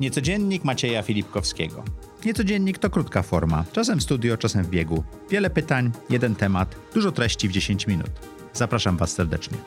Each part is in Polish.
Niecodziennik Macieja Filipkowskiego. Niecodziennik to krótka forma, czasem w studio, czasem w biegu. Wiele pytań, jeden temat, dużo treści w 10 minut. Zapraszam Was serdecznie.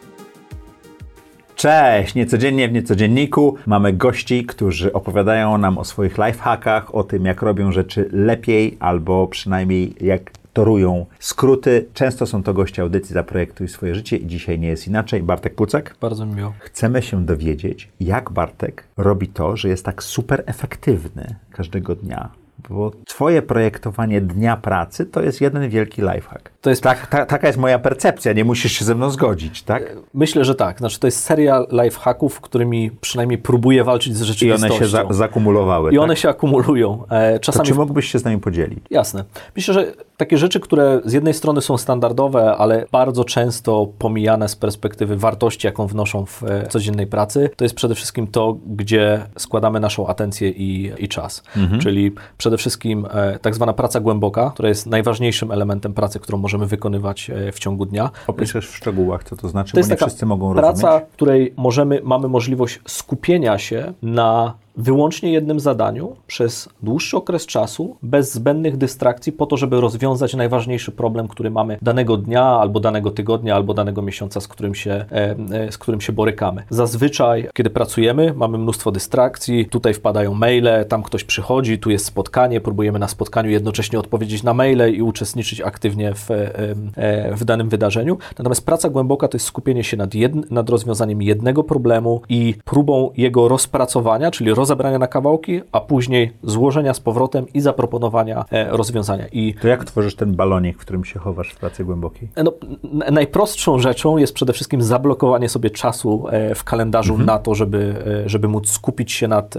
Cześć! Niecodziennie w Niecodzienniku mamy gości, którzy opowiadają nam o swoich lifehackach, o tym jak robią rzeczy lepiej albo przynajmniej jak torują skróty. Często są to goście audycji Zaprojektuj swoje życie i dzisiaj nie jest inaczej. Bartek Pucek. Bardzo mi miło. Chcemy się dowiedzieć, jak Bartek robi to, że jest tak super efektywny każdego dnia bo twoje projektowanie dnia pracy to jest jeden wielki lifehack. To jest... Tak, ta, taka jest moja percepcja, nie musisz się ze mną zgodzić, tak? Myślę, że tak. Znaczy, to jest seria lifehacków, którymi przynajmniej próbuję walczyć z rzeczywistością. I one się za zakumulowały. I tak? one się akumulują. E, czasami... To czy mógłbyś się z nami podzielić? Jasne. Myślę, że takie rzeczy, które z jednej strony są standardowe, ale bardzo często pomijane z perspektywy wartości, jaką wnoszą w e, codziennej pracy, to jest przede wszystkim to, gdzie składamy naszą atencję i, i czas. Mhm. Czyli przede wszystkim e, tak zwana praca głęboka, która jest najważniejszym elementem pracy, którą możemy wykonywać e, w ciągu dnia. Opiszesz w szczegółach, co to znaczy, to bo nie wszyscy mogą praca, rozumieć. Praca, której możemy, mamy możliwość skupienia się na wyłącznie jednym zadaniu przez dłuższy okres czasu, bez zbędnych dystrakcji, po to, żeby rozwiązać najważniejszy problem, który mamy danego dnia, albo danego tygodnia, albo danego miesiąca, z którym się, e, e, z którym się borykamy. Zazwyczaj, kiedy pracujemy, mamy mnóstwo dystrakcji, tutaj wpadają maile, tam ktoś przychodzi, tu jest spotkanie, próbujemy na spotkaniu jednocześnie odpowiedzieć na maile i uczestniczyć aktywnie w, e, w danym wydarzeniu. Natomiast praca głęboka to jest skupienie się nad, jedn, nad rozwiązaniem jednego problemu i próbą jego rozpracowania, czyli roz rozebrania na kawałki, a później złożenia z powrotem i zaproponowania e, rozwiązania. I to jak tworzysz ten balonik, w którym się chowasz w pracy głębokiej? No, najprostszą rzeczą jest przede wszystkim zablokowanie sobie czasu e, w kalendarzu mhm. na to, żeby, e, żeby móc skupić się nad,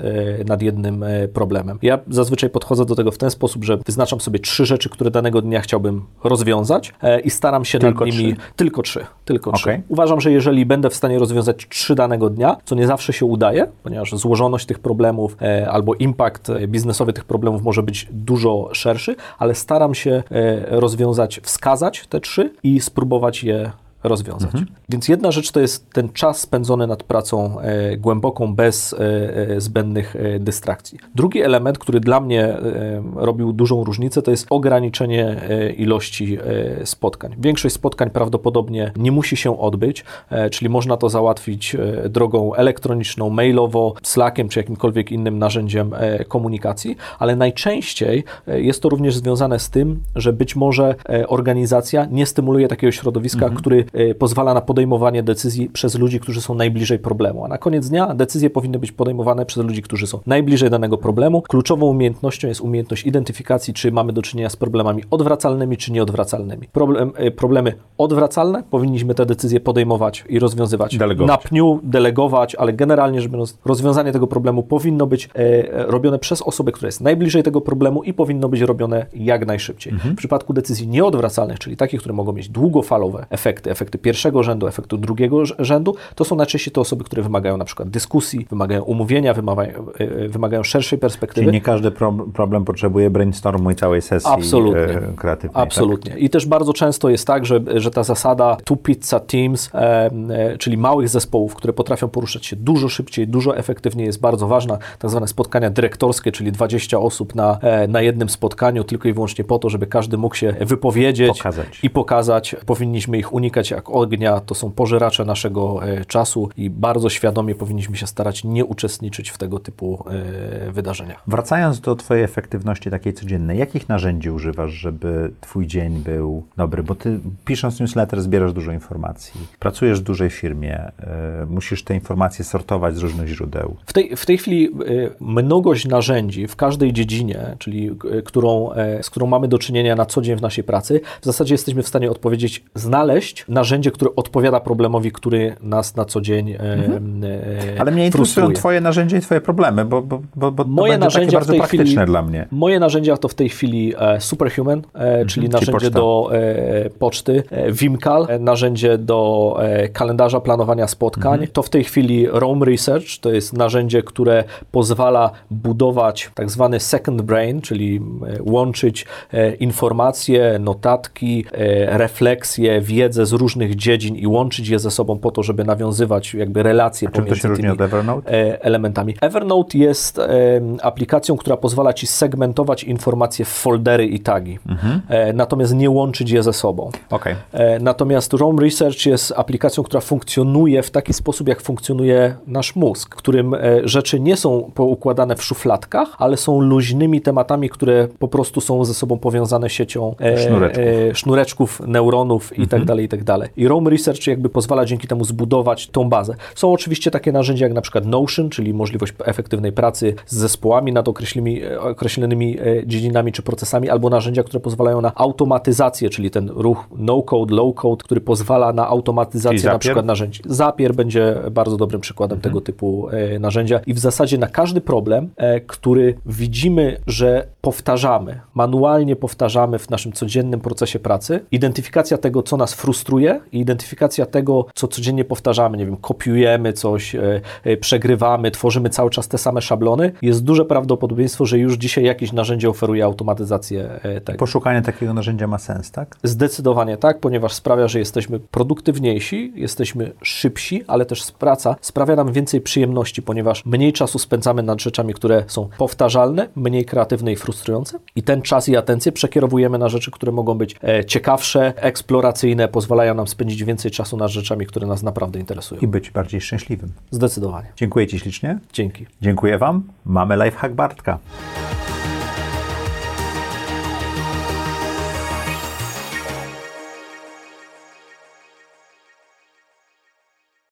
nad jednym problemem. Ja zazwyczaj podchodzę do tego w ten sposób, że wyznaczam sobie trzy rzeczy, które danego dnia chciałbym rozwiązać i staram się tylko nad nimi... Trzy. Tylko trzy. Tylko okay. trzy. Uważam, że jeżeli będę w stanie rozwiązać trzy danego dnia, co nie zawsze się udaje, ponieważ złożoność tych problemów problemów e, albo impact biznesowy tych problemów może być dużo szerszy, ale staram się e, rozwiązać, wskazać te trzy i spróbować je rozwiązać. Mhm. Więc jedna rzecz to jest ten czas spędzony nad pracą e, głęboką, bez e, e, zbędnych e, dystrakcji. Drugi element, który dla mnie e, robił dużą różnicę, to jest ograniczenie e, ilości spotkań. Większość spotkań prawdopodobnie nie musi się odbyć, czyli można to załatwić drogą elektroniczną, mailowo, Slackiem czy jakimkolwiek innym narzędziem komunikacji, ale najczęściej jest to również związane z tym, że być może organizacja nie stymuluje takiego środowiska, mhm. który pozwala na podejmowanie decyzji przez ludzi, którzy są najbliżej problemu. A na koniec dnia decyzje powinny być podejmowane przez ludzi, którzy są najbliżej danego problemu. Kluczową umiejętnością jest umiejętność identyfikacji, czy mamy do czynienia z problemami odwracalnymi, czy nieodwracalnymi. Problem, y, problemy odwracalne powinniśmy te decyzje podejmować i rozwiązywać delegować. na pniu, delegować, ale generalnie rzecz biorąc, rozwiązanie tego problemu powinno być e, robione przez osobę, która jest najbliżej tego problemu i powinno być robione jak najszybciej. Mhm. W przypadku decyzji nieodwracalnych, czyli takich, które mogą mieć długofalowe efekty, efekty pierwszego rzędu, efektu drugiego rzędu, to są najczęściej te osoby, które wymagają na przykład dyskusji, wymagają umówienia, wymagają, e, e, wymagają szerszej perspektywy. Czyli nie każdy pro problem potrzebuje brainstormu i całej sesji Absolutnie. E, kreatywnej. Tak? Absolutnie. Tak? I też bardzo często jest tak, że, że ta zasada two pizza teams, e, e, czyli małych zespołów, które potrafią poruszać się dużo szybciej, dużo efektywniej jest bardzo ważna. Tak zwane spotkania dyrektorskie, czyli 20 osób na, e, na jednym spotkaniu, tylko i wyłącznie po to, żeby każdy mógł się wypowiedzieć pokazać. i pokazać. Powinniśmy ich unikać jak ognia, to są pożeracze naszego e, czasu i bardzo świadomie powinniśmy się starać nie uczestniczyć w tego typu e, wydarzeniach. Wracając do Twojej efektywności takiej codziennej, jakich narzędzi używasz, żeby Twój dzień był dobry? Bo Ty pisząc newsletter zbierasz dużo informacji, pracujesz w dużej firmie, e, musisz te informacje sortować z różnych źródeł. W tej, w tej chwili mnogość narzędzi w każdej dziedzinie, czyli którą, z którą mamy do czynienia na co dzień w naszej pracy, w zasadzie jesteśmy w stanie odpowiedzieć, znaleźć narzędzie, które odpowiada problemowi, który nas na co dzień e, mhm. e, Ale mnie interesują Twoje narzędzia i Twoje problemy, bo, bo, bo, bo moje to narzędzia takie bardzo praktyczne chwili, dla mnie. Moje narzędzia to w tej chwili e, Superhuman, e, mhm. czyli narzędzie czyli do e, poczty, e, Vimcal, narzędzie do kalendarza planowania spotkań. Mhm. To w tej chwili Roam Research, to jest narzędzie, które pozwala budować tak zwany second brain, czyli łączyć informacje, notatki, refleksje, wiedzę z różnych różnych dziedzin i łączyć je ze sobą po to, żeby nawiązywać jakby relacje pomiędzy tymi e, elementami. Evernote jest e, aplikacją, która pozwala Ci segmentować informacje w foldery i tagi, Mhm. e, natomiast nie łączyć je ze sobą. E, Natomiast Roam Research jest aplikacją, która funkcjonuje w taki sposób, jak funkcjonuje nasz mózg, w którym rzeczy nie są poukładane w szufladkach, ale są luźnymi tematami, które po prostu są ze sobą powiązane siecią Sznureczków. sznureczków, neuronów i tak tak dalej. I Roam Research jakby pozwala dzięki temu zbudować tą bazę. Są oczywiście takie narzędzia jak na przykład Notion, czyli możliwość efektywnej pracy z zespołami nad określonymi, e, określonymi e, dziedzinami czy procesami, albo narzędzia, które pozwalają na automatyzację, czyli ten ruch no-code, low-code, który pozwala na automatyzację na przykład narzędzi. Zapier będzie bardzo dobrym przykładem tego typu e, narzędzia i w zasadzie na każdy problem, który widzimy, że powtarzamy, manualnie powtarzamy w naszym codziennym procesie pracy, identyfikacja tego, co nas frustruje i identyfikacja tego, co codziennie powtarzamy, nie wiem, kopiujemy coś, e, e, przegrywamy, tworzymy cały czas te same szablony, jest duże prawdopodobieństwo, że już dzisiaj jakieś narzędzie oferuje automatyzację e, tego. Poszukanie takiego narzędzia ma sens, tak? Zdecydowanie tak, ponieważ sprawia, że jesteśmy produktywniejsi, jesteśmy szybsi, ale też praca sprawia nam więcej przyjemności, ponieważ mniej czasu spędzamy nad rzeczami, które są powtarzalne, mniej kreatywne i frustrujące. I ten czas i atencję przekierowujemy na rzeczy, które mogą być ciekawsze, eksploracyjne, pozwalają nam spędzić więcej czasu nad rzeczami, które nas naprawdę interesują. I być bardziej szczęśliwym. Zdecydowanie. Dziękuję Ci ślicznie. Dzięki. Dziękuję Wam. Mamy lifehack Bartka.